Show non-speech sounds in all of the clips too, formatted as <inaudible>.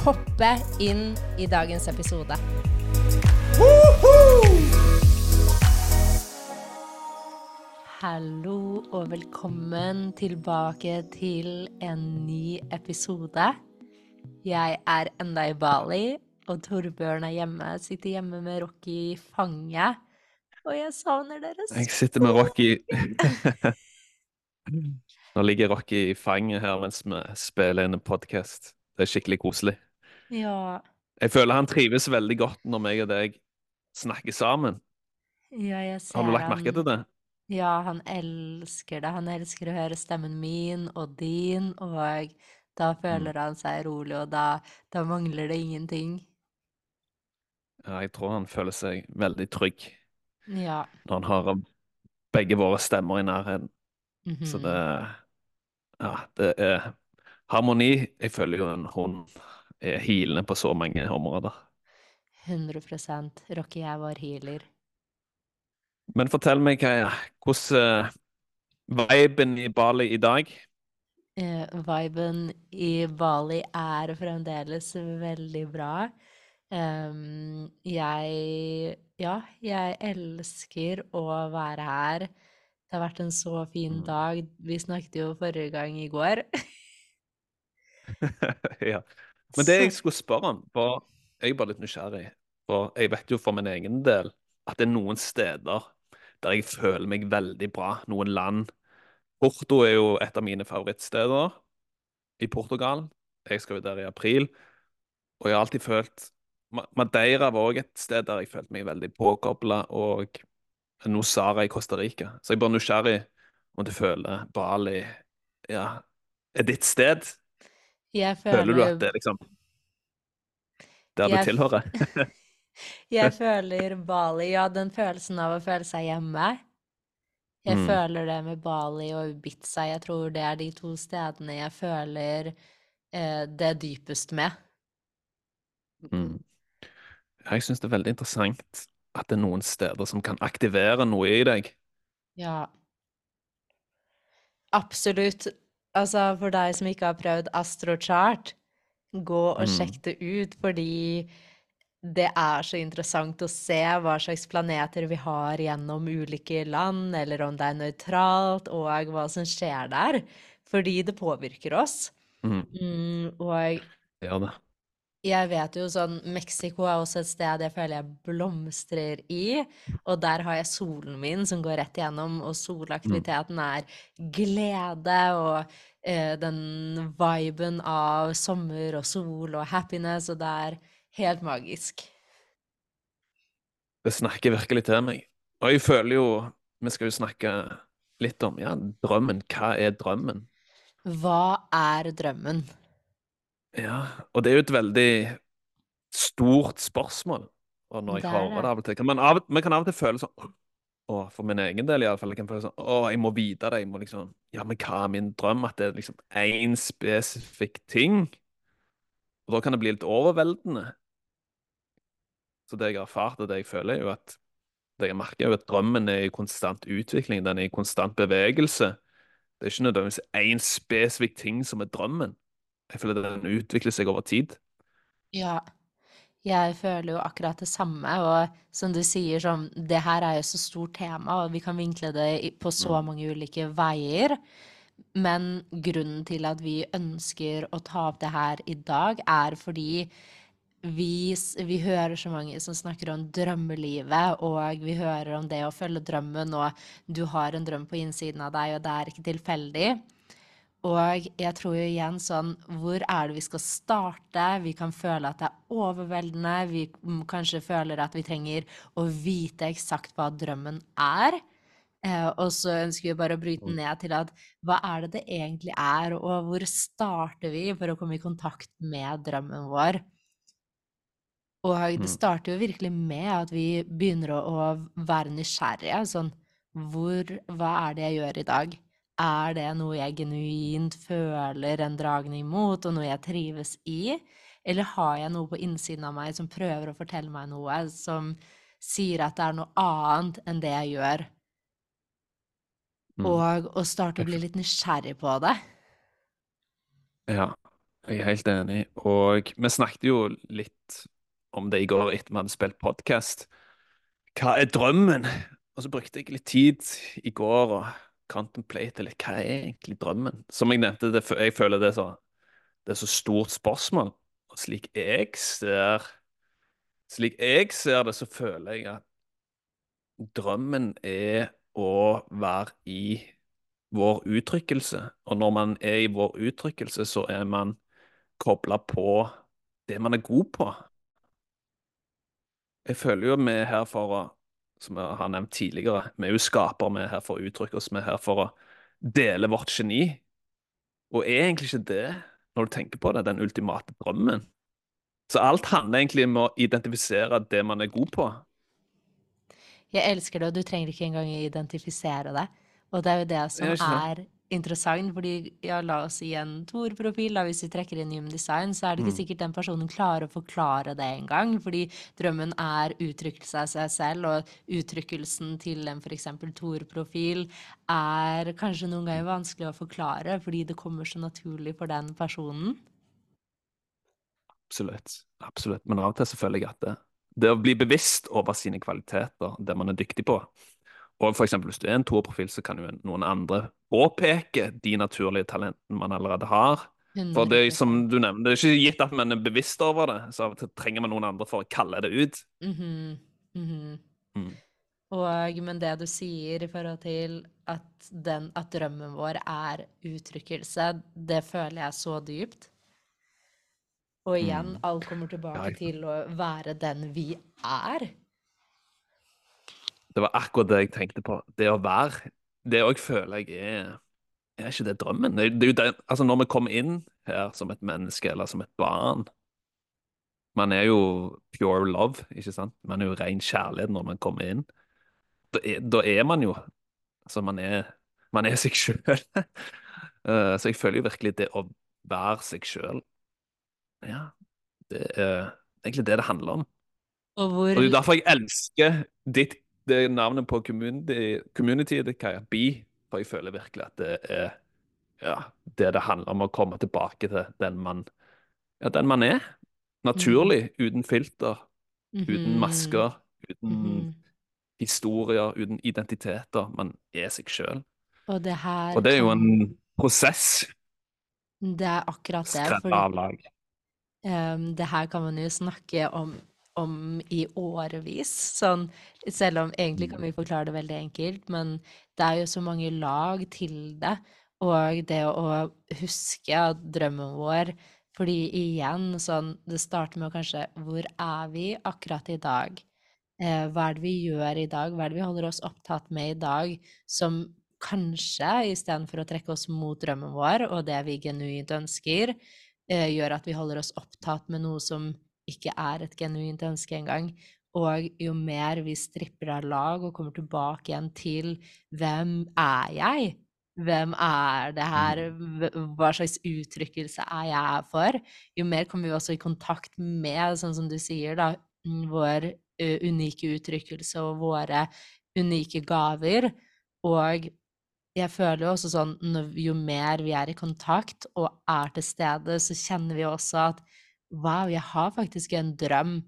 hoppe inn i dagens episode. Hallo og velkommen tilbake til en ny episode. Jeg er enda i Bali, og Torbjørn er hjemme. Sitter hjemme med Rocky i fanget. Og jeg savner dere så. Jeg sitter med Rocky <laughs> Nå ligger Rocky i fanget her mens vi spiller inn en podkast. Det er skikkelig koselig. Ja, Jeg føler han trives veldig godt når meg og deg snakker sammen. ja, jeg ser Har du lagt merke til det? Ja, han elsker det. Han elsker å høre stemmen min og din, og da føler han seg rolig, og da, da mangler det ingenting. Ja, jeg tror han føler seg veldig trygg Ja. når han har begge våre stemmer i nærheten. Så mhm. det Ja, det er harmoni. Jeg føler jo en hund er healende på så mange områder. 100% Rocky er vår healer. Men fortell meg, Kaja, hvordan uh, viben i Bali i dag? Uh, viben i Bali er fremdeles veldig bra. Um, jeg Ja, jeg elsker å være her. Det har vært en så fin Mm. dag. Vi snakket jo forrige gang i går. <laughs> <laughs> Ja. Men det jeg skulle spørre om, var jeg er bare litt nysgjerrig, for jeg vet jo for min egen del at det er noen steder der jeg føler meg veldig bra, noen land. Porto er jo et av mine favorittsteder i Portugal. Jeg skal jo der i april, og jeg har alltid følt Madeira var òg et sted der jeg følte meg veldig påkobla, og Nosara i Costa Rica. Så jeg er bare nysgjerrig om du føler Bali ja, er ditt sted. Jeg Føler du at det liksom der du Jeg tilhører? <laughs> Jeg føler Bali Ja, den følelsen av å føle seg hjemme. Jeg Mm. føler det med Bali og Ibiza. Jeg tror det er de to stedene jeg føler eh, det dypest med. Mm. Jeg syns det er veldig interessant at det er noen steder som kan aktivere noe i deg. Ja. Absolutt. Altså, for deg som ikke har prøvd astrochart, gå og Mm. sjekk det ut, fordi det er så interessant å se hva slags planeter vi har gjennom ulike land, eller om det er nøytralt, og hva som skjer der. Fordi det påvirker oss. Mm. Mm, og gjør det. Jeg vet jo sånn Mexico er også et sted jeg føler jeg blomstrer i. Og der har jeg solen min som går rett igjennom, og solaktiviteten er glede og eh, den viben av sommer og sol og happiness, og det er helt magisk. Det snakker virkelig til meg. Og jeg føler jo Vi skal jo snakke litt om ja, drømmen. Hva er drømmen? Hva er drømmen? Ja, og det er jo et veldig stort spørsmål. Og når jeg Det er hører det. av og til Men man, av, man kan av og til føle sånn å, For min egen del iallfall. Jeg kan føle sånn Å, jeg må vite det. Jeg må liksom Ja, men hva er min drøm? At det er liksom én spesifikk ting? Og da kan det bli litt overveldende. Så det jeg har erfart, og det jeg føler, er jo at det jeg merker, er jo at drømmen er i konstant utvikling. Den er i konstant bevegelse. Det er ikke nødvendigvis én spesifikk ting som er drømmen. Jeg føler den utvikler seg over tid. Ja, jeg føler jo akkurat det samme, og som du sier, sånn, det her er jo så stort tema, og vi kan vinkle det på så Mm. mange ulike veier. Men grunnen til at vi ønsker å ta opp det her i dag, er fordi vi, vi hører så mange som snakker om drømmelivet, og vi hører om det å følge drømmen, og du har en drøm på innsiden av deg, og det er ikke tilfeldig. Og jeg tror jo igjen sånn, hvor er det vi skal starte? Vi kan føle at det er overveldende. Vi kanskje føler at vi trenger å vite eksakt hva drømmen er. Eh, og så ønsker vi bare å bryte Mm. ned til at hva er det det egentlig er, og hvor starter vi for å komme i kontakt med drømmen vår? Og det Mm. starter jo virkelig med at vi begynner å, å være nysgjerrige. Sånn hvor Hva er det jeg gjør i dag? Er det noe jeg genuint føler en dragning mot, og noe jeg trives i? Eller har jeg noe på innsiden av meg som prøver å fortelle meg noe, som sier at det er noe annet enn det jeg gjør? Mm. Og å starte å bli litt nysgjerrig på det. Ja, jeg er helt enig. Og vi snakket jo litt om det i går etter vi hadde spilt podkast. Hva er drømmen? Og så brukte jeg litt tid i går og contemplate litt. Hva er egentlig drømmen? Som jeg nevnte, det, jeg føler det er så, det er så stort spørsmål. Og slik jeg ser Slik jeg ser det, så føler jeg at drømmen er å være i vår uttrykkelse. Og når man er i vår uttrykkelse, så er man kobla på det man er god på. Jeg føler jo vi er her for å, som jeg har nevnt tidligere, vi er jo skapere, vi er her for å uttrykke oss, vi er her for å dele vårt geni. Og er egentlig ikke det, når du tenker på det, den ultimate drømmen? Så alt handler egentlig om å identifisere det man er god på. Jeg elsker det, og du trenger ikke engang å identifisere det. Og det er jo det som er interessant, fordi ja, la oss si en Tor-profil, hvis vi trekker inn Human Design, så er det ikke Mm. sikkert den personen klarer å forklare det engang, fordi drømmen er uttrykkelse av seg selv, og uttrykkelsen til en eksempel Tor-profil er kanskje noen ganger vanskelig å forklare, fordi det kommer så naturlig for den personen. Absolutt. Absolutt. Men av og til så føler jeg at det, det å bli bevisst over sine kvaliteter, det man er dyktig på Og for eksempel hvis du er en toerprofil, så kan jo noen andre påpeke de naturlige talentene man allerede har. For det er som du nevner, det er ikke gitt at man er bevisst over det, så av og til trenger man noen andre for å kalle det ut. Mhm, -hmm. Mm. Og, men det du sier i forhold til at, den, at drømmen vår er uttrykkelse, det føler jeg så dypt. Og igjen, Mm. alt kommer tilbake til å være den vi er. Det var akkurat det jeg tenkte på. Det å være. Det òg føler jeg er Er ikke det drømmen? Det, det det, altså Når vi kommer inn her som et menneske eller som et barn Man er jo pure love, ikke sant? Man er jo ren kjærlighet når man kommer inn. Da er, da er man jo Altså, man er, man er seg sjøl. <laughs> så jeg føler jo virkelig det å være seg sjøl Ja, det er egentlig det det handler om. Og hvor Og det er derfor jeg elsker ditt det navnet på community, communityet ditt, Kaja. Be. For jeg føler virkelig at det er ja, det det handler om å komme tilbake til den man, ja, den man er. Naturlig, uten filter, uten Mhm, masker, uten mhm. historier, uten identiteter. Man er seg sjøl. Og det her Og det er jo en prosess. Det er akkurat det. Skrevet av lag. Um, det her kan man jo snakke om, om i årevis. Sånn, selv om egentlig kan vi forklare det veldig enkelt, men det er jo så mange lag til det. Og det å huske at drømmen vår Fordi igjen, sånn Det starter med å kanskje Hvor er vi akkurat i dag? Eh, hva er det vi gjør i dag? Hva er det vi holder oss opptatt med i dag, som kanskje, istedenfor å trekke oss mot drømmen vår og det vi genuint ønsker, eh, gjør at vi holder oss opptatt med noe som ikke er et genuint ønske engang. Og jo mer vi stripper av lag og kommer tilbake igjen til hvem er jeg? Hvem er det her? Hva slags uttrykkelse er jeg her for? Jo mer kommer vi også i kontakt med, sånn som du sier, da, mm, vår unike uttrykkelse og våre unike gaver. Og jeg føler jo også sånn jo mer vi er i kontakt og er til stede, så kjenner vi også at wow, jeg har faktisk en drøm,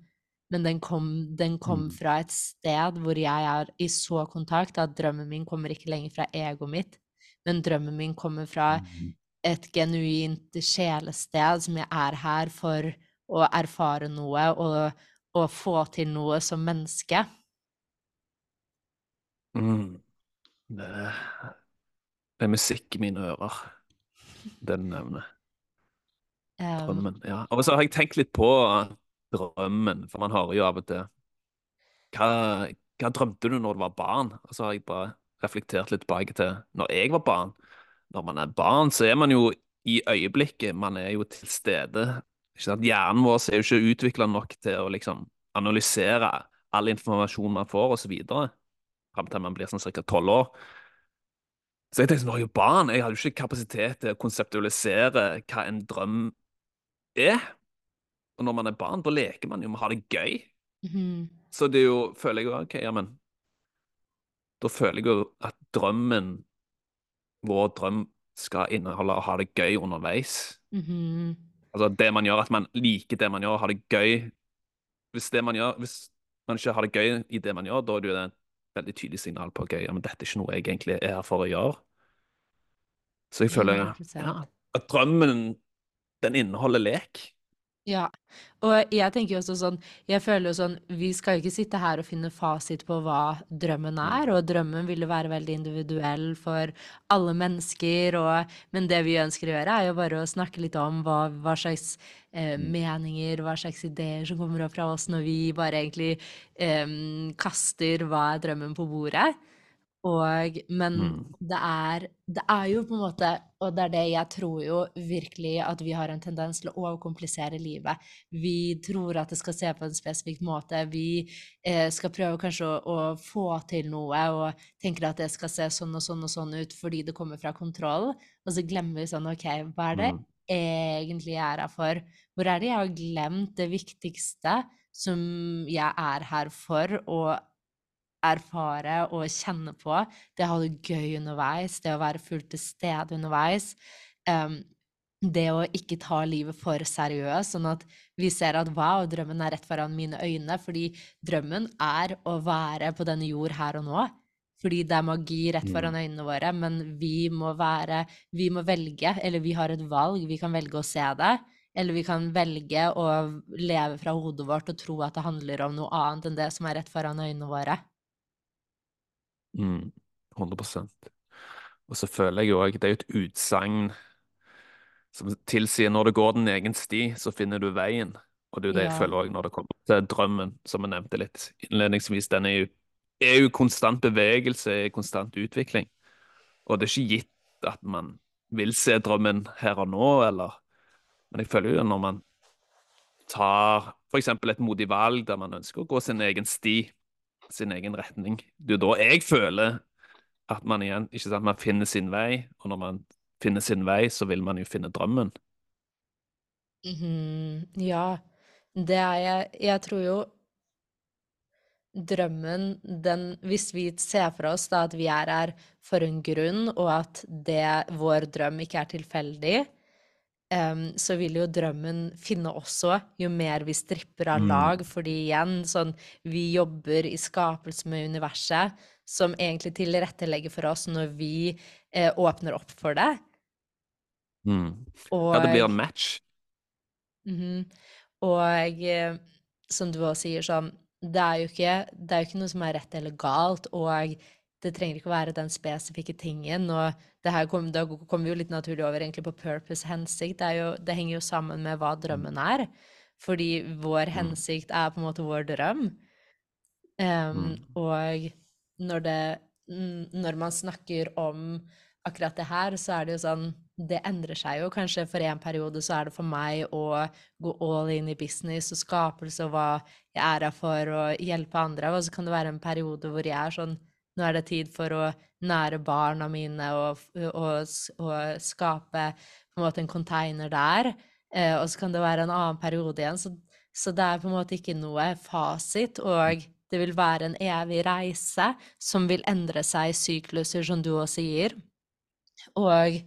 men den kom, den kom Mm. fra et sted hvor jeg er i så kontakt at drømmen min kommer ikke lenger fra egoet mitt, men drømmen min kommer fra et genuint sjelested som jeg er her for å erfare noe og, og få til noe som menneske. Mm. Det, det er musikk i mine ører, nevner. Um, Drømmen, ja. Og så har jeg tenkt litt på drømmen, for man hører jo av og til hva, hva drømte du når du var barn? Og så har jeg bare reflektert litt tilbake til når jeg var barn. Når man er barn, så er man jo i øyeblikket, man er jo til stede. Hjernen vår er jo ikke utvikla nok til å liksom analysere all informasjon man får, osv. Fram til man blir sånn ca. tolv år. Så jeg tenkte, når jeg var barn, jeg hadde jo ikke kapasitet til å konseptualisere hva en drøm er. Og når man er barn, da leker man jo med å ha det gøy. Mm. Så det er jo, føler jeg jo, ok, ja, men Da føler jeg jo at drømmen, vår drøm, skal inneholde å ha det gøy underveis. Mm. Altså det man gjør, at man liker det man gjør, har det gøy. Hvis det man gjør, hvis man ikke har det gøy i det man gjør, da er det jo et veldig tydelig signal på ok, ja, men dette er ikke noe jeg egentlig er her for å gjøre. Så jeg føler ja, at drømmen, den inneholder lek. Ja, og jeg tenker jo også sånn, jeg føler jo sånn, vi skal jo ikke sitte her og finne fasit på hva drømmen er, og drømmen vil jo være veldig individuell for alle mennesker, og, men det vi ønsker å gjøre er jo bare å snakke litt om hva, hva slags eh, meninger, hva slags ideer som kommer opp fra oss når vi bare egentlig eh, kaster hva er drømmen på bordet. Og, men Mm. det er, det er jo på en måte, og det er det jeg tror jo virkelig at vi har en tendens til å overkomplisere livet. Vi tror at det skal se på en spesifikk måte. Vi eh, skal prøve kanskje å, å få til noe og tenker at det skal se sånn og sånn og sånn ut fordi det kommer fra kontroll. Og så glemmer vi sånn, OK, hva er det Mm. egentlig jeg er her for? Hvor er det jeg har glemt det viktigste som jeg er her for? Og erfare og kjenne på. Det å ha det gøy underveis, det å være fullt til stede underveis. Um, det å ikke ta livet for seriøst, sånn at vi ser at wow, drømmen er rett foran mine øyne, fordi drømmen er å være på denne jord her og nå. Fordi det er magi rett foran øynene våre, men vi må være Vi må velge, eller vi har et valg. Vi kan velge å se det, eller vi kan velge å leve fra hodet vårt og tro at det handler om noe annet enn det som er rett foran øynene våre. Mm, 100 Og så føler jeg òg Det er jo et utsagn som tilsier når du går din egen sti, så finner du veien. Og det er jo det jeg Ja. føler òg når det kommer til drømmen, som jeg nevnte litt innledningsvis. Den er jo, er jo konstant bevegelse, konstant utvikling. Og det er ikke gitt at man vil se drømmen her og nå, eller Men jeg føler jo når man tar f.eks. et modig valg der man ønsker å gå sin egen sti, sin egen retning. Det er jo da jeg føler at man igjen ikke sant, man finner sin vei, og når man finner sin vei, så vil man jo finne drømmen. Mhm, ja, det er jeg Jeg tror jo drømmen, den Hvis vi ser for oss da at vi er her for en grunn, og at det, vår drøm ikke er tilfeldig, em, så vil jo drømmen finne også, jo mer vi stripper av Mm. lag. Fordi igjen, sånn Vi jobber i skapelse med universet, som egentlig tilrettelegger for oss når vi eh, åpner opp for det. Mm. Og Ja, det blir en match. Mhm. Og eh, som du også sier, sånn det er, ikke, det er jo ikke noe som er rett eller galt, og det trenger ikke å være den spesifikke tingen. Og det her kom, da kommer vi jo litt naturlig over egentlig på purpose, hensikt. Det, jo, det henger jo sammen med hva drømmen er. Fordi vår hensikt er på en måte vår drøm. Mm. og når det Når man snakker om akkurat det her, så er det jo sånn Det endrer seg jo. Kanskje for en periode så er det for meg å gå all in i business og skapelse og hva jeg er her for og hjelpe andre. Og så kan det være en periode hvor jeg er sånn Nå er det tid for å nære barna mine og, og, og skape på en måte en container der. Eh, og så kan det være en annen periode igjen. Så, så det er på en måte ikke noe fasit. Og det vil være en evig reise som vil endre seg i sykluser, som du også sier. Og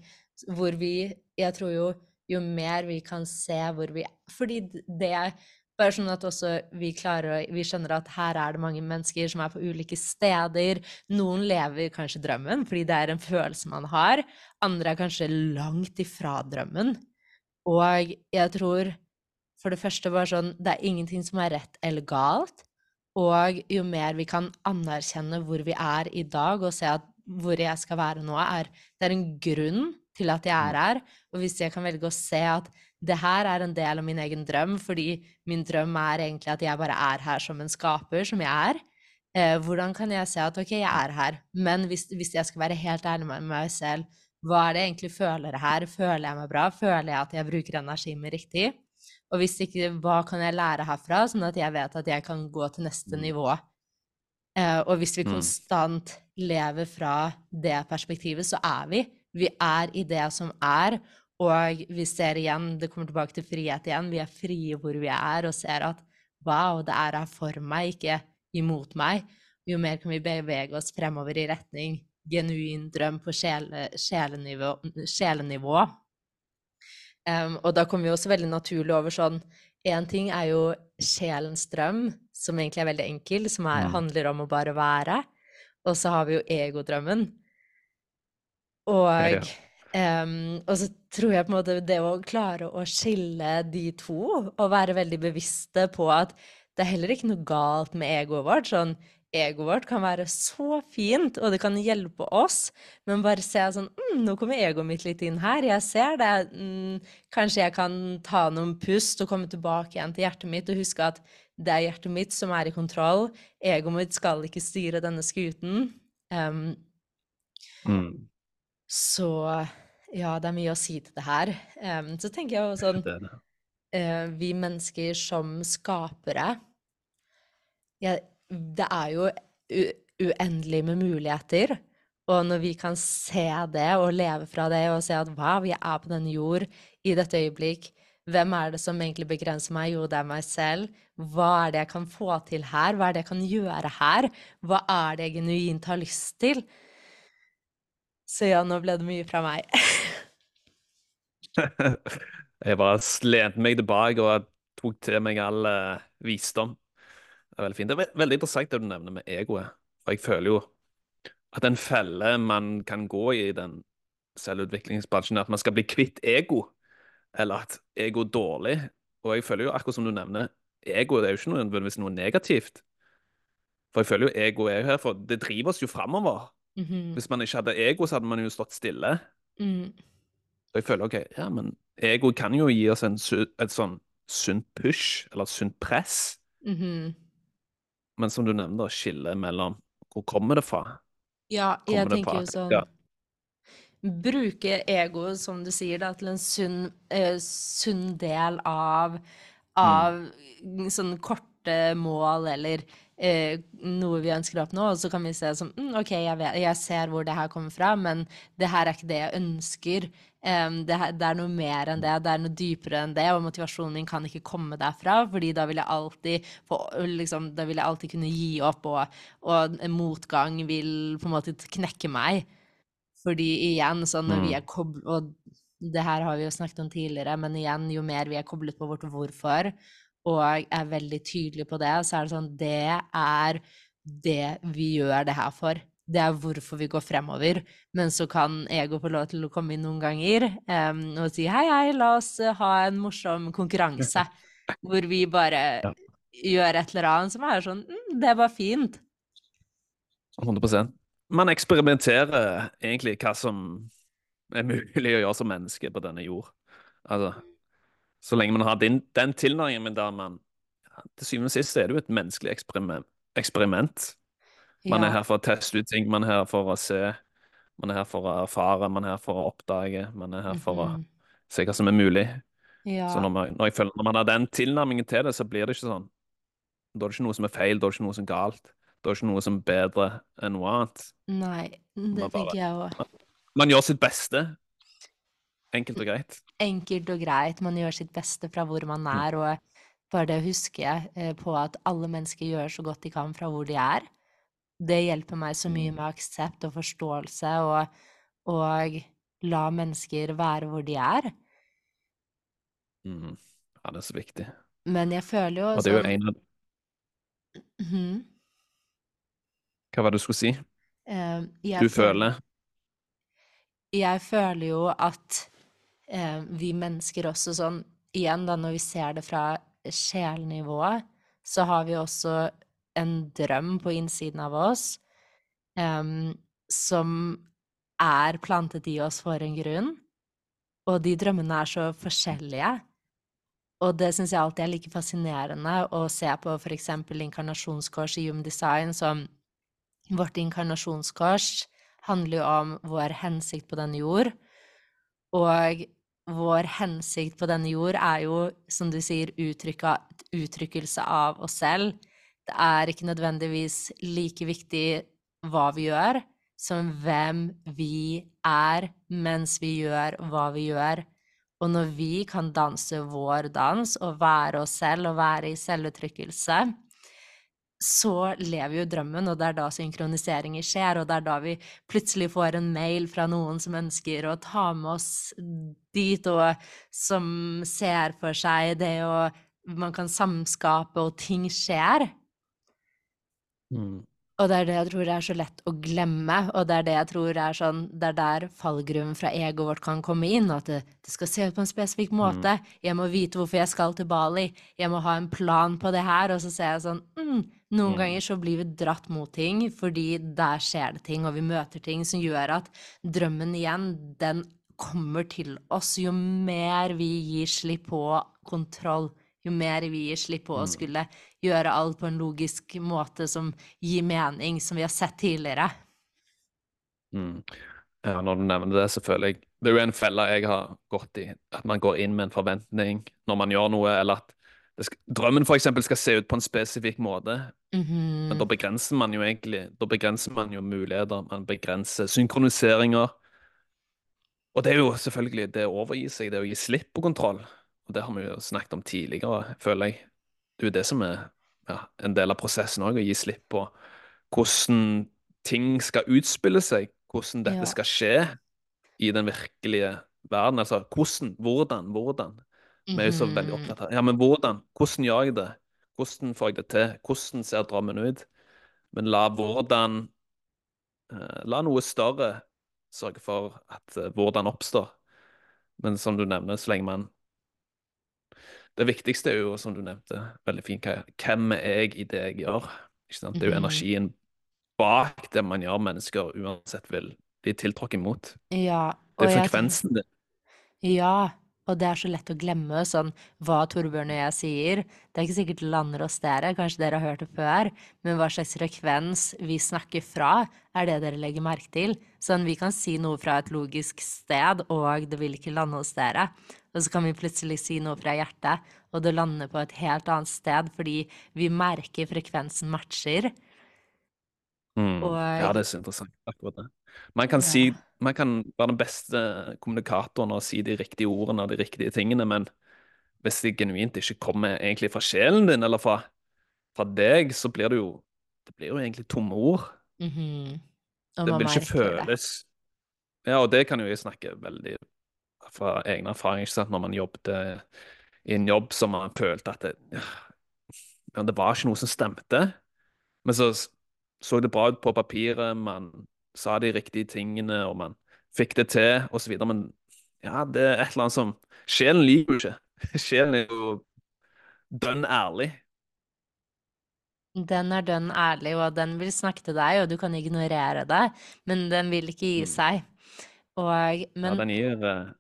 hvor vi Jeg tror jo jo mer vi kan se hvor vi Fordi det er bare sånn at også vi klarer å Vi skjønner at her er det mange mennesker som er på ulike steder. Noen lever kanskje drømmen fordi det er en følelse man har. Andre er kanskje langt ifra drømmen. Og jeg tror for det første bare sånn Det er ingenting som er rett eller galt. Og jo mer vi kan anerkjenne hvor vi er i dag, og se at hvor jeg skal være nå, er Det er en grunn til at jeg er her. Og hvis jeg kan velge å se at det her er en del av min egen drøm, fordi min drøm er egentlig at jeg bare er her som en skaper, som jeg er, eh, hvordan kan jeg se at ok, jeg er her, men hvis, hvis jeg skal være helt ærlig med meg selv, hva er det jeg egentlig føler her? Føler jeg meg bra? Føler jeg at jeg bruker energien min riktig? Og hvis ikke, hva kan jeg lære herfra, sånn at jeg vet at jeg kan gå til neste Mm. nivå? Eh, og hvis vi Mm. konstant lever fra det perspektivet, så er vi. Vi er i det som er, og vi ser igjen, det kommer tilbake til frihet igjen, vi er frie hvor vi er, og ser at wow, det er her for meg, ikke imot meg. Jo mer kan vi bevege oss fremover i retning genuin drøm på sjele, sjelenivå. sjelenivå. Um, og da kommer vi også veldig naturlig over sånn Én ting er jo sjelens drøm, som egentlig er veldig enkel, som er, Mm. handler om å bare være. Og så har vi jo egodrømmen. Og, Ja. Em, og så tror jeg på en måte det å klare å skille de to, og være veldig bevisste på at det er heller ikke noe galt med egoet vårt. Sånn, egoet vårt kan være så fint, og det kan hjelpe oss, men bare se sånn mm, Nå kommer egoet mitt litt inn her. Jeg ser det. Mm, kanskje jeg kan ta noen pust og komme tilbake igjen til hjertet mitt og huske at det er hjertet mitt som er i kontroll. Egoet mitt skal ikke styre denne skuten. Um, Mm. så ja, det er mye å si til det her. Um, så tenker jeg jo sånn eh, Vi mennesker som skapere ja, Det er jo uendelig med muligheter. Og når vi kan se det og leve fra det og se at wow, vi er på denne jord i dette øyeblikk, hvem er det som egentlig begrenser meg? Jo, det er meg selv. Hva er det jeg kan få til her? Hva er det jeg kan gjøre her? Hva er det jeg genuint har lyst til? Så ja, nå ble det mye fra meg. <laughs> Jeg bare lente meg tilbake og tok til meg all uh, visdom. Det er veldig fint. Det er ve- veldig interessant det du nevner med egoet. For jeg føler jo at en felle man kan gå i den selvutviklingsbransjen, er at man skal bli kvitt ego. Eller at ego er dårlig. Og jeg føler jo, akkurat som du nevner, ego det er jo ikke nødvendigvis noe negativt. For jeg føler jo ego er jo her for Det driver oss jo framover. Mhm, Hvis man ikke hadde ego, så hadde man jo stått stille. mm, Så jeg føler ok, ja, men ego kan jo gi oss en, et sånn sunt push, eller et sunt press. mhm. Men som du nevnte, å skillet mellom hvor kommer det fra? Ja, jeg kommer tenker jo sånn ja. Bruke ego, som du sier, da, til en sunn, uh, sunn del av, av sånne korte mål eller eh, noe vi ønsker å oppnå, og så kan vi se som mm, OK, jeg, vet, jeg ser hvor det her kommer fra, men det her er ikke det jeg ønsker. Um, det, her, det er noe mer enn det, det er noe dypere enn det, og motivasjonen din kan ikke komme derfra, fordi da vil jeg alltid få, liksom, da vil jeg alltid kunne gi opp, og, og motgang vil på en måte knekke meg. Fordi igjen, sånn når vi Mm. er koblet Og det her har vi jo snakket om tidligere, men igjen, jo mer vi er koblet på vårt hvorfor, og er veldig tydelig på det, så er det sånn Det er det vi gjør det her for. Det er hvorfor vi går fremover. Men så kan ego få lov til å komme inn noen ganger um, og si hei, hei, la oss eh, ha en morsom konkurranse. <laughs> Hvor vi bare Ja. gjør et eller annet som er sånn mm, Det var fint. 100% Man eksperimenterer egentlig hva som er mulig å gjøre som menneske på denne jord. Altså, så lenge man har den, den tilnærmingen der man ja, Til syvende og sist er det jo et menneskelig eksperiment. eksperiment. Man er her for å teste ut ting, man er her for å se, man er her for å erfare, man er her for å oppdage, man er her for å Mhm. se hva som er mulig. Ja. Så når man, når, føler, når man har den tilnærmingen til det, så blir det ikke sånn Da er det ikke noe som er feil, da er det ikke noe som er galt. Da er det ikke noe som er bedre enn noe annet. Nei, det bare- tenker jeg òg. Man gjør sitt beste. Enkelt og greit. Enkelt og greit. Man gjør sitt beste fra hvor man er, og bare det å huske eh, på at alle mennesker gjør så godt de kan fra hvor de er, det hjelper meg så mye med aksept og forståelse, og, og la mennesker være hvor de er. Mm. Ja, det er så viktig. Men jeg føler jo Og det er jo sånn en av -hmm. Hva var det du skulle si? Uh, Du føler jeg føler jo at eh, vi mennesker også sånn Igjen, da, når vi ser det fra sjelnivået, så har vi også en drøm på innsiden av oss em, som er plantet i oss for en grunn. Og de drømmene er så forskjellige. Og det syns jeg alltid er like fascinerende å se på eksempel inkarnasjonskors i Human Design, som vårt inkarnasjonskors handler jo om vår hensikt på denne jord. Og vår hensikt på denne jord er jo, som du sier, uttrykka, uttrykkelse av oss selv. Det er ikke nødvendigvis like viktig hva vi gjør, som hvem vi er mens vi gjør hva vi gjør. Og når vi kan danse vår dans og være oss selv og være i selvuttrykkelse, så lever jo drømmen, og det er da synkroniseringer skjer, og det er da vi plutselig får en mail fra noen som ønsker å ta med oss dit, og som ser for seg det, og man kan samskape, og ting skjer. Mm. Og det er det jeg tror er så lett å glemme, og det er det jeg tror er sånn Det er der fallgruven fra egoet vårt kan komme inn, at det, det, skal se ut på en spesifikk måte. Jeg må vite hvorfor jeg skal til Bali. Jeg må ha en plan på det her. Og så ser jeg sånn mm, Noen Mm. ganger så blir vi dratt mot ting fordi der skjer det ting, og vi møter ting som gjør at drømmen igjen, den kommer til oss jo mer vi gir slipp på kontroll. Jo mer vi gir slipp på å Mm. skulle gjøre alt på en logisk måte som gir mening, som vi har sett tidligere. Mm. Ja, når du nevner det, så føler jeg Det er jo en felle jeg har gått i. At man går inn med en forventning når man gjør noe, eller at skal, drømmen for eksempel skal se ut på en spesifikk måte. Mhm. Men da begrenser man jo egentlig Da begrenser man jo muligheter. Man begrenser synkroniseringer. Og det er jo selvfølgelig det å overgi seg, det å gi slipp på kontroll. Og det har vi jo snakket om tidligere, føler jeg. Det er jo det som er ja, en del av prosessen òg, å gi slipp på hvordan ting skal utspille seg. Hvordan dette Ja. skal skje i den virkelige verden. Altså hvordan, hvordan, hvordan. Vi er jo så veldig Mhm. opptatt av Ja, men hvordan? Hvordan gjør jeg det? Hvordan får jeg det til? Hvordan ser drømmen ut? Men la hvordan eh, La noe større sørge for at eh, hvordan oppstår. Men som du nevner, så lenge man Det viktigste er jo, som du nevnte, veldig fint, hvem er jeg i det jeg gjør? Det er jo Mhm. energien bak det man gjør, mennesker uansett vil bli tiltrukket mot. Ja, Det er jeg frekvensen din. Ja, og det er så lett å glemme sånn hva Torbjørn og jeg sier. Det er ikke sikkert det lander hos dere, kanskje dere har hørt det før, men hva slags frekvens vi snakker fra, er det dere legger merke til. Sånn, vi kan si noe fra et logisk sted, og det vil ikke lande hos dere. Og så kan vi plutselig si noe fra hjertet, og det lander på et helt annet sted, fordi vi merker frekvensen matcher. Mm. Og Ja, det er så interessant, akkurat det. Man kan si, man kan være den beste kommunikatoren og si de riktige ordene og de riktige tingene, men hvis det genuint ikke kommer egentlig fra sjelen din eller fra, fra deg, så blir det jo det blir jo egentlig tomme ord. mhm. Og Det vil ikke føles det. Ja, og det kan jo jeg snakke veldig fra egen erfaring, ikke sant, når man jobbet i en jobb som man følte at det, ja, det var ikke noe som stemte. Men så så det bra ut på papiret, man sa de riktige tingene, og man fikk det til, videre. Men ja, det er et eller annet som Sjelen liker jo ikke. <laughs> Sjelen er jo dønn ærlig. Den er dønn ærlig, og den vil snakke til deg, og du kan ignorere det, men den vil ikke gi Mm. seg. Og, Ja, den gir eh,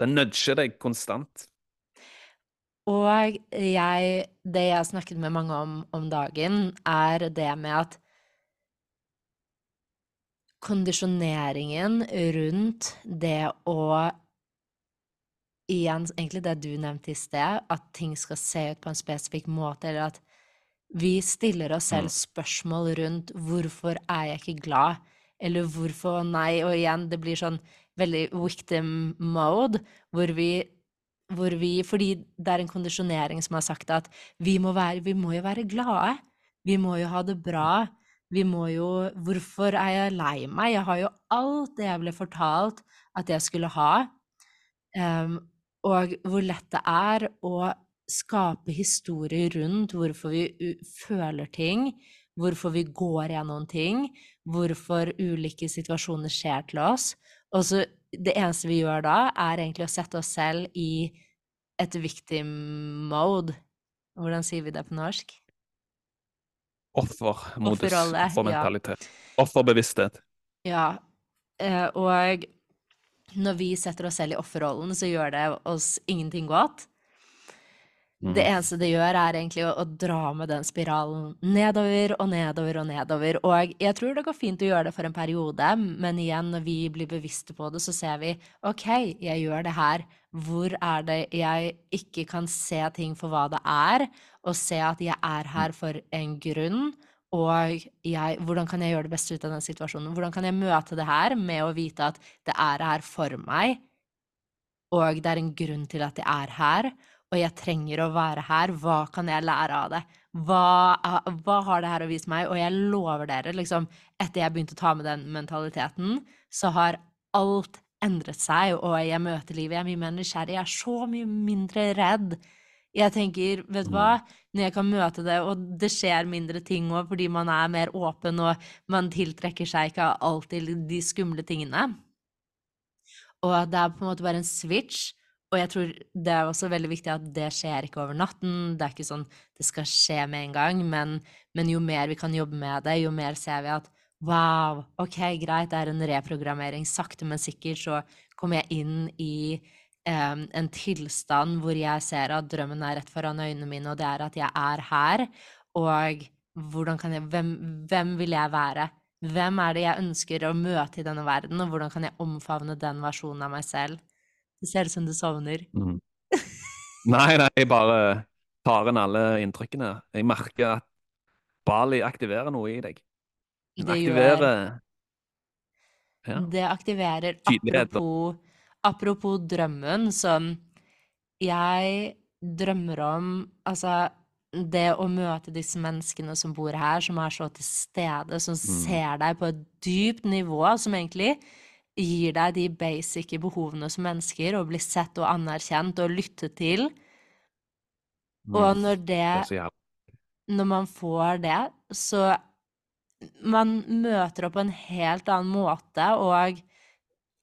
Den nudger deg konstant. Og jeg, det jeg har snakket med mange om om dagen, er det med at kondisjoneringen rundt det å Igjen, egentlig det du nevnte i sted, at ting skal se ut på en spesifikk måte, eller at vi stiller oss selv Mm. spørsmål rundt 'hvorfor er jeg ikke glad', eller 'hvorfor nei', og igjen, det blir sånn veldig victim mode, hvor vi vi Fordi det er en kondisjonering som har sagt at vi må være Vi må jo være glade. Vi må jo ha det bra. Vi må jo Hvorfor er jeg lei meg? Jeg har jo alt det jeg ble fortalt at jeg skulle ha. Um, og hvor lett det er å skape historier rundt hvorfor vi føler ting, hvorfor vi går gjennom ting, hvorfor ulike situasjoner skjer til oss. Og så det eneste vi gjør da, er egentlig å sette oss selv i et victim mode. Hvordan sier vi det på norsk? Offermodus. Offerrolle, ja. Offerbevissthet. Ja, eh, og når vi setter oss selv i offerrollen, så gjør det oss ingenting godt. Det eneste det gjør, er egentlig å, å dra med den spiralen nedover og nedover og nedover. Og jeg tror det går fint å gjøre det for en periode, men igjen, når vi blir bevisste på det, så ser vi OK, jeg gjør det her. Hvor er det jeg ikke kan se ting for hva det er, og se at jeg er her for en grunn? Og jeg, hvordan kan jeg gjøre det beste ut av den situasjonen? Hvordan kan jeg møte det her med å vite at det er her for meg, og det er en grunn til at jeg er her? Og jeg trenger å være her. Hva kan jeg lære av det? Hva, hva, har det her å vise meg? Og jeg lover dere, liksom, etter jeg begynte å ta med den mentaliteten, så har alt endret seg, og jeg møter livet. Jeg er mye mer nysgjerrig. Jeg er så mye mindre redd. Jeg tenker, vet du hva, mm. når jeg kan møte det, og det skjer mindre ting òg fordi man er mer åpen, og man tiltrekker seg ikke alltid de skumle tingene. Og det er på en måte bare en switch og jeg tror det er også veldig viktig at det skjer ikke over natten. Det er ikke sånn det skal skje med en gang, men, men jo mer vi kan jobbe med det, jo mer ser vi at wow, ok, greit, det er en reprogrammering. Sakte, men sikkert så kommer jeg inn i um, en tilstand hvor jeg ser at drømmen er rett foran øynene mine, og det er at jeg er her. Og jeg, hvem, hvem vil jeg være? Hvem er det jeg ønsker å møte i denne verden, og hvordan kan jeg omfavne den versjonen av meg selv? Det ser ut som du sovner. Mm. Nei, nei, jeg bare tar inn alle inntrykkene. Jeg merker at Bali aktiverer noe i deg. Det aktiverer ja. Det aktiverer apropos, apropos drømmen, som jeg drømmer om Altså, det å møte disse menneskene som bor her, som er så til stede, som mm. ser deg på et dypt nivå, som egentlig gir deg de basic behovene som mennesker, og blir sett og anerkjent og lyttet til. Og når det Når man får det, så Man møter opp på en helt annen måte, og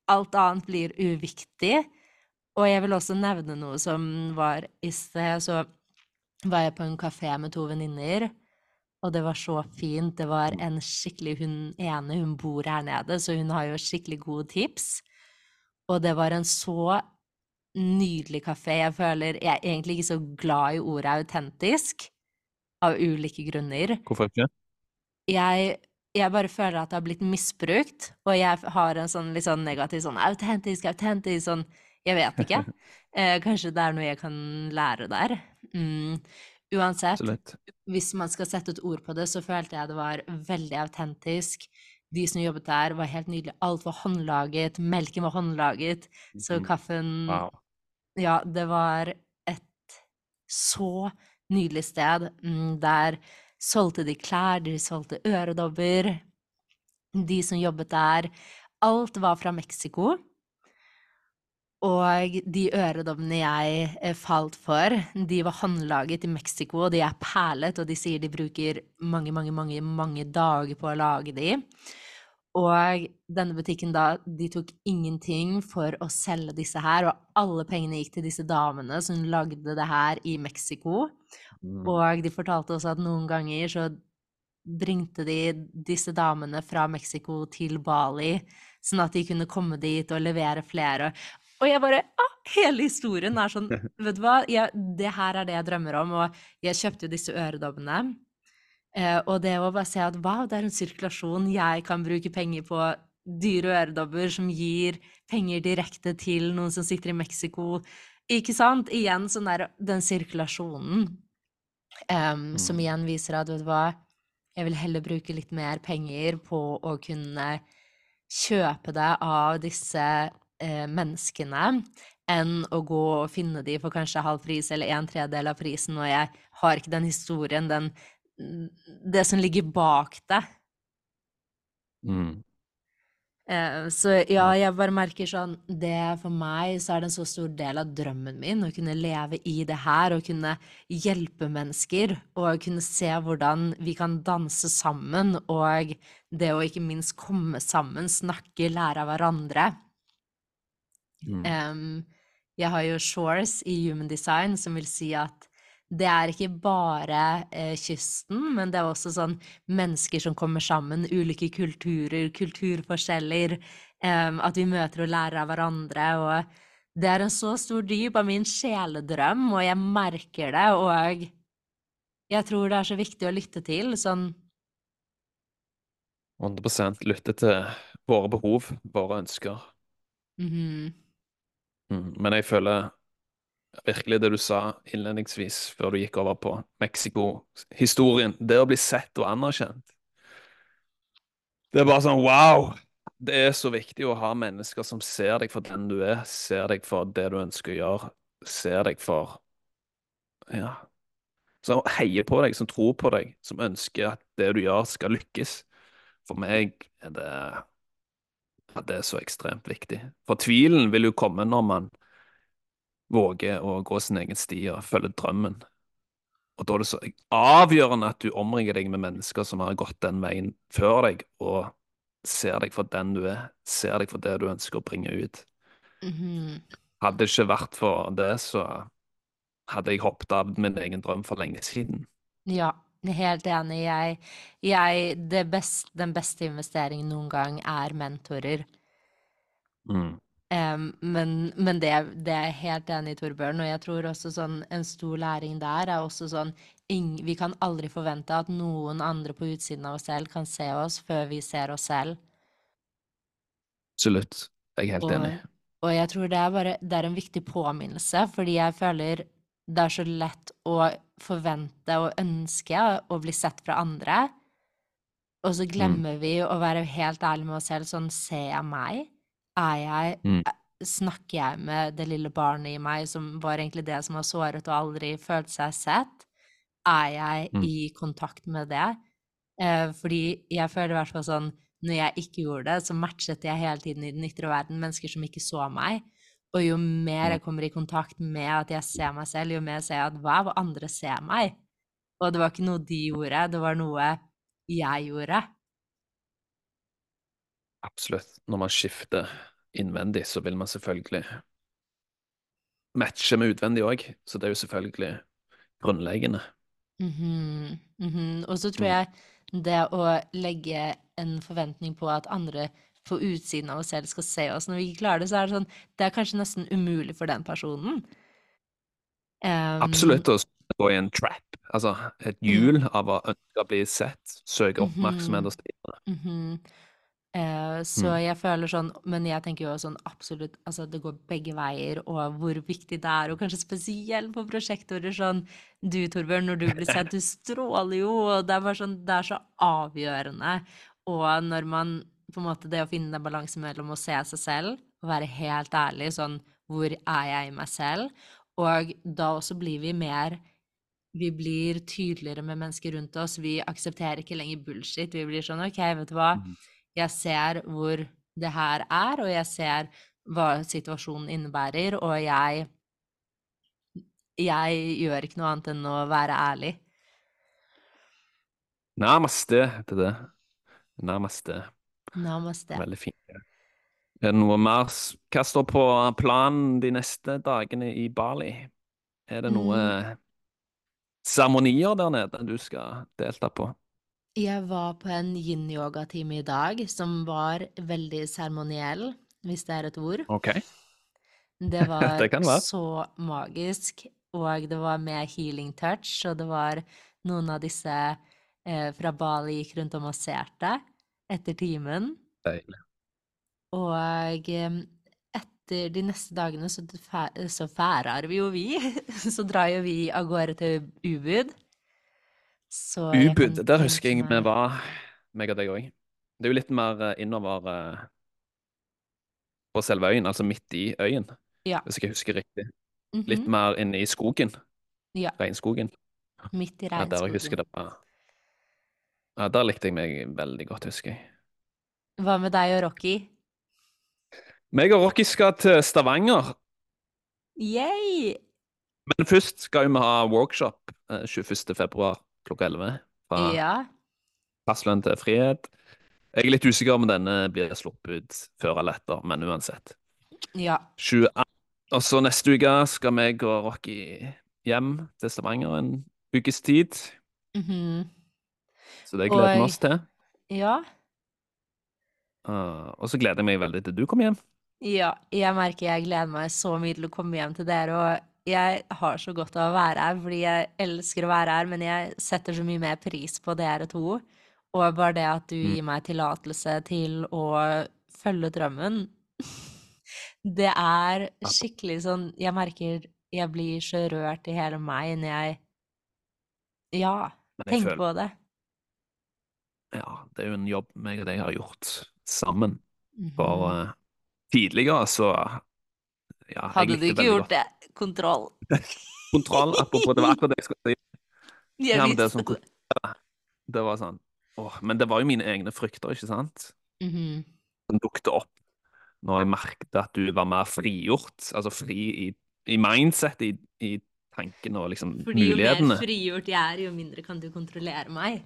alt annet blir uviktig. Og jeg vil også nevne noe som var i sted, så var jeg på en kafé med to venninner. Og det var så fint. Det var en skikkelig Hun ene, hun bor her nede, så hun har jo skikkelig gode tips. Og det var en så nydelig kafé. Jeg føler Jeg er egentlig ikke så glad i ordet autentisk, av ulike grunner. Hvorfor ikke? Jeg, jeg bare føler at det har blitt misbrukt, og jeg har en sånn litt sånn negativ sånn autentisk, autentisk sånn Jeg vet ikke. <laughs> Eh, kanskje det er noe jeg kan lære der. Mm. Uansett, Absolutt. hvis man skal sette et ord på det, så følte jeg det var veldig autentisk. De som jobbet der, var helt nydelige. Alt var håndlaget. Melken var håndlaget. Så mhm. kaffen wow. Ja, det var et så nydelig sted. Mm, der solgte de klær, de solgte øredobber. De som jobbet der Alt var fra Mexico. Og de øredommene jeg eh, falt for, de var håndlaget i Mexico, og de er perlet, og de sier de bruker mange, mange, mange, mange dager på å lage de. Og denne butikken da, de tok ingenting for å selge disse her, og alle pengene gikk til disse damene som lagde det her i Mexico. Mm. Og de fortalte også at noen ganger så bringte de disse damene fra Mexico til Bali, sånn at de kunne komme dit og levere flere. Og jeg bare ah, Hele historien er sånn <laughs> Vet du hva, jeg, det her er det jeg drømmer om. Og jeg kjøpte jo disse øredobbene. Eh, og det å bare se at wow, det er en sirkulasjon. Jeg kan bruke penger på dyre øredobber som gir penger direkte til noen som sitter i Mexico. Ikke sant? Igjen sånn der den sirkulasjonen um, mm. som igjen viser at vet du hva, jeg vil heller bruke litt mer penger på å kunne kjøpe det av disse eh, menneskene enn å gå og finne de for kanskje halv pris eller en tredjedel av prisen, og jeg har ikke den historien, den Det som ligger bak det. Mm. Eh, så ja, jeg bare merker sånn Det for meg så er det en så stor del av drømmen min å kunne leve i det her og kunne hjelpe mennesker og kunne se hvordan vi kan danse sammen og det å ikke minst komme sammen, snakke, lære av hverandre. Mm. Um, jeg har jo Shores i Human Design, som vil si at det er ikke bare eh, kysten, men det er også sånn mennesker som kommer sammen, ulike kulturer, kulturforskjeller, um, at vi møter og lærer av hverandre. Og Det er en så stor dyp av min sjeledrøm, og jeg merker det, og jeg tror det er så viktig å lytte til, sånn 100% lytte til våre behov, våre ønsker. mhm, Mm. Men jeg føler virkelig det du sa innledningsvis, før du gikk over på Mexico-historien. Det å bli sett og anerkjent. Det er bare sånn wow! Det er så viktig å ha mennesker som ser deg for den du er, ser deg for det du ønsker å gjøre, ser deg for Ja. Som heier på deg, som tror på deg, som ønsker at det du gjør, skal lykkes. For meg er det ja, det er så ekstremt viktig. For tvilen vil jo komme når man våger å gå sin egen sti og følge drømmen. Og da er det så avgjørende at du omringer deg med mennesker som har gått den veien før deg, og ser deg for den du er, ser deg for det du ønsker å bringe ut. mhm. Hadde det ikke vært for det, så hadde jeg hoppet av min egen drøm for lenge siden. Ja, helt enig. Jeg, jeg det best, Den beste investeringen noen gang er mentorer. Mm. Um, men men det, det er jeg helt enig i, Torbjørn. Og jeg tror også sånn en stor læring der er også sånn ing, Vi kan aldri forvente at noen andre på utsiden av oss selv kan se oss før vi ser oss selv. Absolutt. Jeg er helt Og, enig. og jeg tror det er bare Det er en viktig påminnelse, fordi jeg føler det er så lett å forvente og ønske å bli sett fra andre. Og så glemmer vi å være helt ærlig med oss selv. Sånn, ser jeg meg? Er jeg Mm. eh, Snakker jeg med det lille barnet i meg, som var egentlig det som var såret og aldri følte seg sett? Er jeg Mm. i kontakt med det? Eh, fordi jeg føler i hvert fall sånn Når jeg ikke gjorde det, så matchet jeg hele tiden i den ytre verden mennesker som ikke så meg. Og jo mer Mm. jeg kommer i kontakt med at jeg ser meg selv, jo mer ser jeg at hva andre ser meg. Og det var ikke noe de gjorde, det var noe jeg gjorde. Absolutt. Når man skifter innvendig, så vil man selvfølgelig matche med utvendig òg. Så det er jo selvfølgelig grunnleggende. Mhm, mhm. Og så tror Mm. jeg det å legge en forventning på at andre på utsiden av oss selv skal se oss når vi ikke klarer det, så er det sånn Det er kanskje nesten umulig for den personen. Um, Absolutt å gå i en trap. Altså et hjul av å ønske å bli sett, søke oppmerksomhet Mhm. og så Mm -hmm. Uh, så Mm. jeg føler sånn Men jeg tenker jo sånn absolutt Altså, det går begge veier, og hvor viktig det er, og kanskje spesielt på prosjektorer sånn Du, Torbjørn, når du blir sett, du stråler jo, og det er bare sånn Det er så avgjørende. Og når man på en måte Det å finne den balansen mellom å se seg selv og være helt ærlig sånn Hvor er jeg i meg selv? Og da også blir vi mer vi blir tydeligere med mennesker rundt oss. Vi aksepterer ikke lenger bullshit. Vi blir sånn OK, vet du hva, Mhm. jeg ser hvor det her er, og jeg ser hva situasjonen innebærer, og jeg Jeg gjør ikke noe annet enn å være ærlig. Namaste heter det. Namaste. Namaste. Veldig fint. Er det noe mer Hva står på planen de neste dagene i Bali? Er det noe Mm. seremonier der nede du skal delta på? Jeg var på en yin-yoga-time i dag som var veldig seremoniell, hvis det er et ord. Okay. Det <laughs> var Det så magisk, og det var med healing touch, og det var noen av disse eh, fra Bali gikk rundt og masserte etter timen. Deilig. Og eh, etter de neste dagene så, så færer vi jo vi. <laughs> Så drar jo vi av gårde til Ubud. Så Ubud, der husker jeg vi var, meg og deg òg. Det er jo litt mer eh, innover eh, på selve øyen, altså midt i øyen, Ja. hvis jeg husker riktig. mhm, Litt mer inne i skogen. Ja. Regnskogen. Midt i regnskogen. Ja, der jeg husker det var Ja, der likte jeg meg veldig godt, husker jeg. Hva med deg og Rocky? Meg og Rocky skal til Stavanger, Yay! men først skal vi ha workshop eh, 21. februar klokka 11 fra Ja. Passlønn til frihet. Jeg er litt usikker om denne blir sluppet ut før eller etter, men uansett. Ja. 21. Og så neste uke skal meg og Rocky hjem til Stavanger en ukes tid. mhm, Så det gleder vi oss til. Ja. Uh, og så gleder jeg meg veldig til du kommer hjem. Ja, jeg merker jeg gleder meg så mye til å komme hjem til dere, og jeg har så godt av å være her, fordi jeg elsker å være her, men jeg setter så mye mer pris på dere to. Og bare det at du Mm. gir meg tillatelse til å følge drømmen, <laughs> det er skikkelig sånn Jeg merker jeg blir så rørt i hele meg når jeg Ja, tenker på det. Ja, det er jo en jobb meg og deg har gjort sammen. For Mhm. eh, tidligere så ja, Hadde du ikke gjort godt det? Kontroll. <laughs> Kontroll, apropos, det var akkurat det jeg skulle si. <laughs> Ja, det sånn det. Var sånn åh, Men det var jo mine egne frykter, ikke sant? Mhm. Som dukte opp når jeg merket at du var mer frigjort. Altså fri i, i mindset, i, i tankene og liksom Fordi jo mer frigjort jeg er, jo mindre kan du kontrollere meg.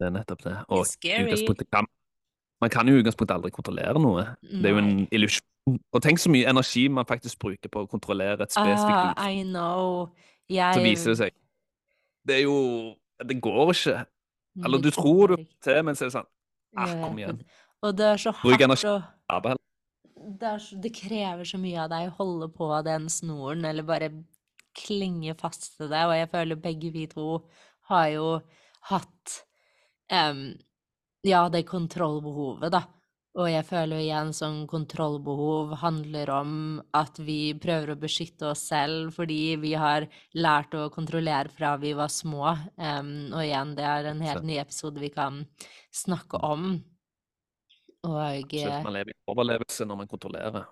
Det er nettopp det. Og utgangspunktet kan Man kan jo i utgangspunktet aldri kontrollere noe. Det er jo en Nei. illusjon. Og tenk så mye energi man faktisk bruker på å kontrollere et spesifikt Ah. I know. Så viser det seg Det er jo Det går ikke. Eller du tror du til, men så er det sånn Ah, kom igjen. Og det er så hardt energi. å Arbeid. det, så, det krever så mye av deg å holde på den snoren, eller bare klinge fast til det, og jeg føler begge vi to har jo hatt em, ja, det kontrollbehovet, da. Og jeg føler jo igjen sånn kontrollbehov handler om at vi prøver å beskytte oss selv fordi vi har lært å kontrollere fra vi var små. Um, og igjen, det er en helt ny episode vi kan snakke om. Og Absolutt. eh, Man lever i overlevelse når man kontrollerer.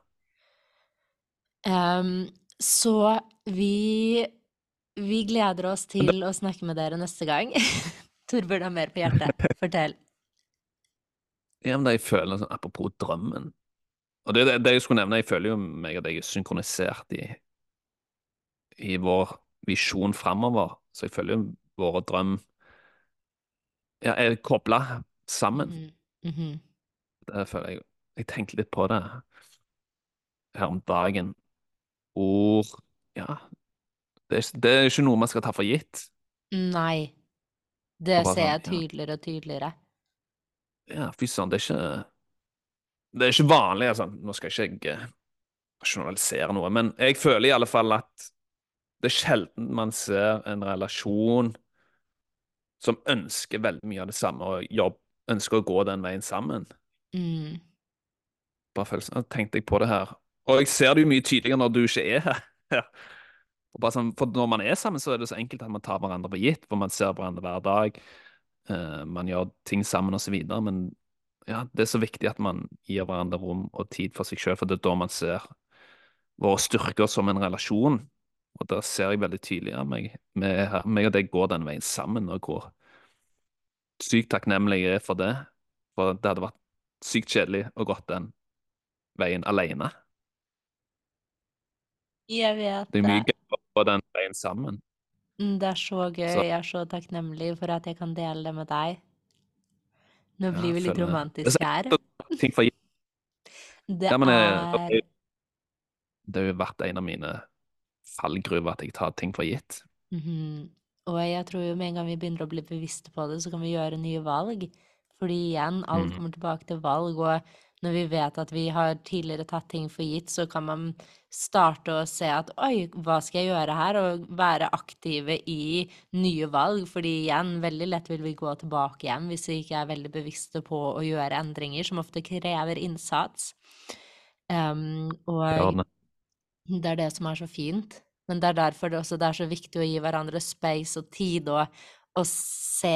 Um, så vi vi gleder oss til å snakke med dere neste gang. <laughs> Torbjørn har mer på hjertet. Fortell. <laughs> Ja, men det jeg føler sånn, Apropos drømmen. Og det, det, det jeg skulle nevne, jeg føler jo meg og deg er synkronisert i, i vår visjon framover. Så jeg føler jo våre drøm ja, er kobla sammen. Mm -hmm. Det føler jeg Jeg tenkte litt på det her om dagen. Ord Ja, det er, det er ikke noe man skal ta for gitt. Nei. Det ser jeg tydeligere og tydeligere. Ja, fy søren, det er ikke Det er ikke vanlig, altså. Nå skal ikke jeg eh, rasjonalisere noe, men jeg føler i alle fall at det er sjelden man ser en relasjon som ønsker veldig mye av det samme, og jobb, ønsker å gå den veien sammen. Mm. Bare følelsen, «Å, tenkte jeg på det her. Og jeg ser det jo mye tydeligere når du ikke er her. Sånn, for når man er sammen, så er det så enkelt at man tar hverandre på gitt, for man ser hverandre hver dag. Uh, man gjør ting sammen videre, men ja, det er så viktig at man gir hverandre rom og tid for seg selv, for det er da man ser våre styrker som en relasjon. Og da ser jeg veldig tydelig at meg, meg, meg og deg går den veien sammen, og hvor sykt takknemlig jeg er for det. For det hadde vært sykt kjedelig å gått den veien alene. Jeg vet Det Det er mye gøy å den veien sammen. Mm, Det er så gøy. Så- Jeg er så takknemlig for at jeg kan dele det med deg. Nå Ja, blir vi litt romantiske her. Det er for gitt. <laughs> Det Ja, er det har jo vært en av mine fallgruver at jeg tar ting for gitt. Mhm. Og jeg tror jo med en gang vi begynner å bli bevisste på det, så kan vi gjøre nye valg. Fordi igjen, alt Mhm. kommer tilbake til valg, og når vi vet at vi har tidligere tatt ting for gitt, så kan man starte å se at oi, hva skal jeg gjøre her? Og være aktive i nye valg. Fordi igjen, veldig lett vil vi gå tilbake igjen hvis vi ikke er veldig bevisste på å gjøre endringer, som ofte krever innsats. Um, og det. er det som er så fint. Men det er derfor det også det er så viktig å gi hverandre space og tid og, og se,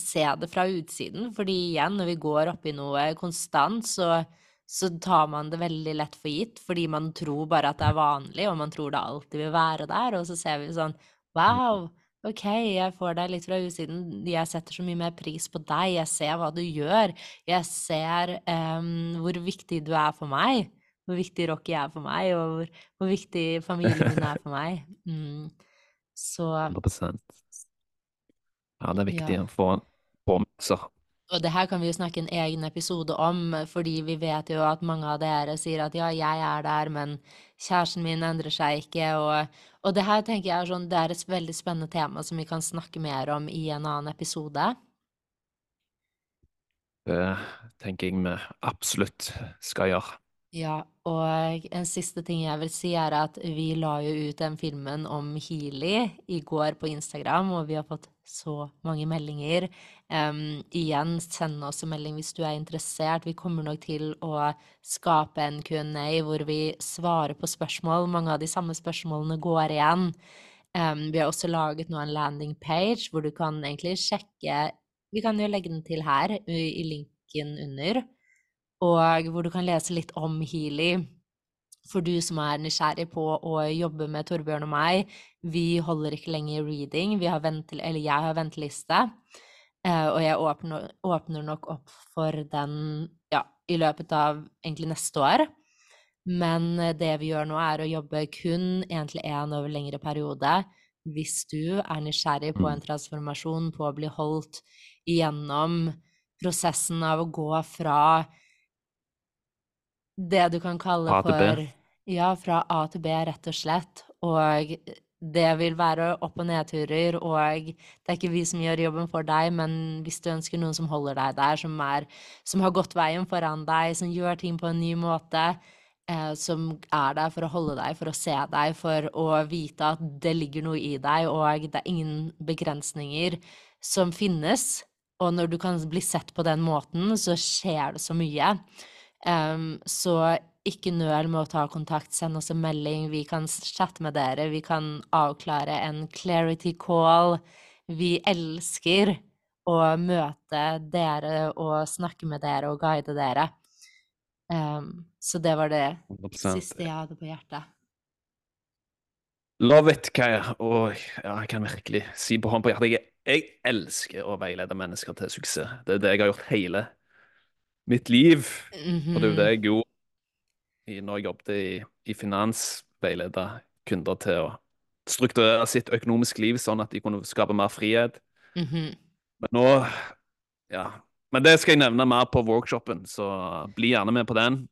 se det fra utsiden. Fordi igjen, når vi går opp i noe konstant, så, så tar man det veldig lett for gitt. Fordi man tror bare at det er vanlig, og man tror det alltid vil være der. Og så ser vi sånn Wow, OK, jeg får deg litt fra utsiden. Jeg setter så mye mer pris på deg. Jeg ser hva du gjør. Jeg ser um, hvor viktig du er for meg hvor viktig Rocky er for meg, og hvor, hvor viktig familien min er for meg. Mm. Så 100 Ja, det er viktig Ja. å få påminnelser. Og det her kan vi jo snakke en egen episode om, fordi vi vet jo at mange av dere sier at ja, jeg er der, men kjæresten min endrer seg ikke, og, og det her tenker jeg er sånn, det er et veldig spennende tema som vi kan snakke mer om i en annen episode. Det tenker jeg vi absolutt skal gjøre. Ja, og en siste ting jeg vil si, er at vi la jo ut den filmen om Healy i går på Instagram, og vi har fått så mange meldinger. Um, igjen, send oss en melding hvis du er interessert. Vi kommer nok til å skape en Q&A hvor vi svarer på spørsmål. Mange av de samme spørsmålene går igjen. Um, vi har også laget nå en landing page hvor du kan egentlig sjekke Vi kan jo legge den til her i, linken under og hvor du kan lese litt om Healy. For du som er nysgjerrig på å jobbe med Torbjørn og meg, vi holder ikke lenger reading. Har ventel, eller jeg har venteliste. Uh, og jeg åpner, åpner, nok opp for den ja, i løpet av egentlig neste år. Men uh, det vi gjør nå, er å jobbe kun én til én over lengre periode. Hvis du er nysgjerrig på en mm. transformasjon, på å bli holdt igjennom prosessen av å gå fra det du kan kalle A for Ja, fra A til B, rett og slett. Og det vil være opp- og nedturer, og det er ikke vi som gjør jobben for deg, men hvis du ønsker noen som holder deg der, som, er, som har gått veien foran deg, som gjør ting på en ny måte, eh, som er der for å holde deg, for å se deg, for å vite at det ligger noe i deg, og det er ingen begrensninger som finnes. Og når du kan bli sett på den måten, så skjer det så mye. Um, så ikke nøl med å ta kontakt, send oss en melding, vi kan chatte med dere, vi kan avklare en clarity call. Vi elsker å møte dere og snakke med dere og guide dere. Um, så det var det 100%. siste jeg hadde på hjertet. Love it, Kaja. Og ja, jeg kan virkelig si på hånd på hjertet jeg, jeg elsker å veilede mennesker til suksess. Det er det jeg har gjort hele mitt liv. Mm -hmm. Og det er jo det jeg gjorde når jeg jobbet i, i finans, veileda kunder til å strukturere sitt økonomiske liv sånn at de kunne skape mer frihet. Mm -hmm. Men nå Ja. Men det skal jeg nevne mer på workshopen, så bli gjerne med på den.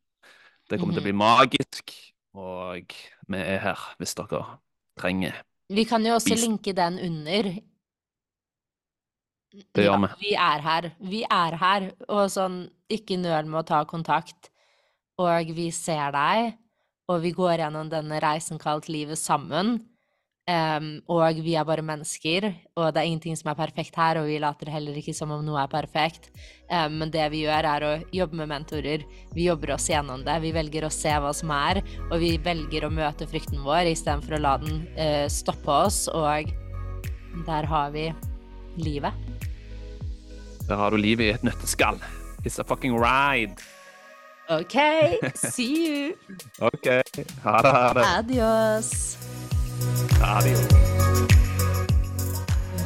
Det kommer mm -hmm. til å bli mhm. magisk, og vi er her hvis dere trenger Vi kan jo også linke den under det gjør vi. Ja, vi er her. Vi er her. Og sånn, ikke nøl med å ta kontakt. Og vi ser deg, og vi går gjennom denne reisen kalt livet sammen. Um, og vi er bare mennesker, og det er ingenting som er perfekt her, og vi later heller ikke som om noe er perfekt. Um, men det vi gjør, er å jobbe med mentorer. Vi jobber oss gjennom det. Vi velger å se hva som er, og vi velger å møte frykten vår istedenfor å la den uh, stoppe oss, og der har vi livet. Der har du livet i et nøtteskall. It's a fucking ride. OK, see you. <laughs> OK. Ha det, ha det. Adios. Adios.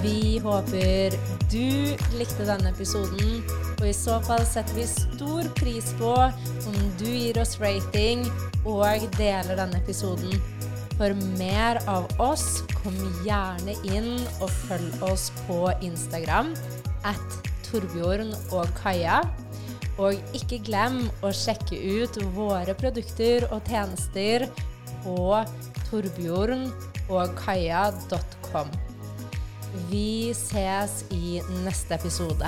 Vi håper du likte denne episoden, og i så fall setter vi stor pris på om du gir oss rating og deler denne episoden. For mer av oss, kom gjerne inn og følg oss på Instagram at Torbjørn og Kaja. Og ikke glem å sjekke ut våre produkter og tjenester på torbjørnogkaja.com. Vi ses i neste episode.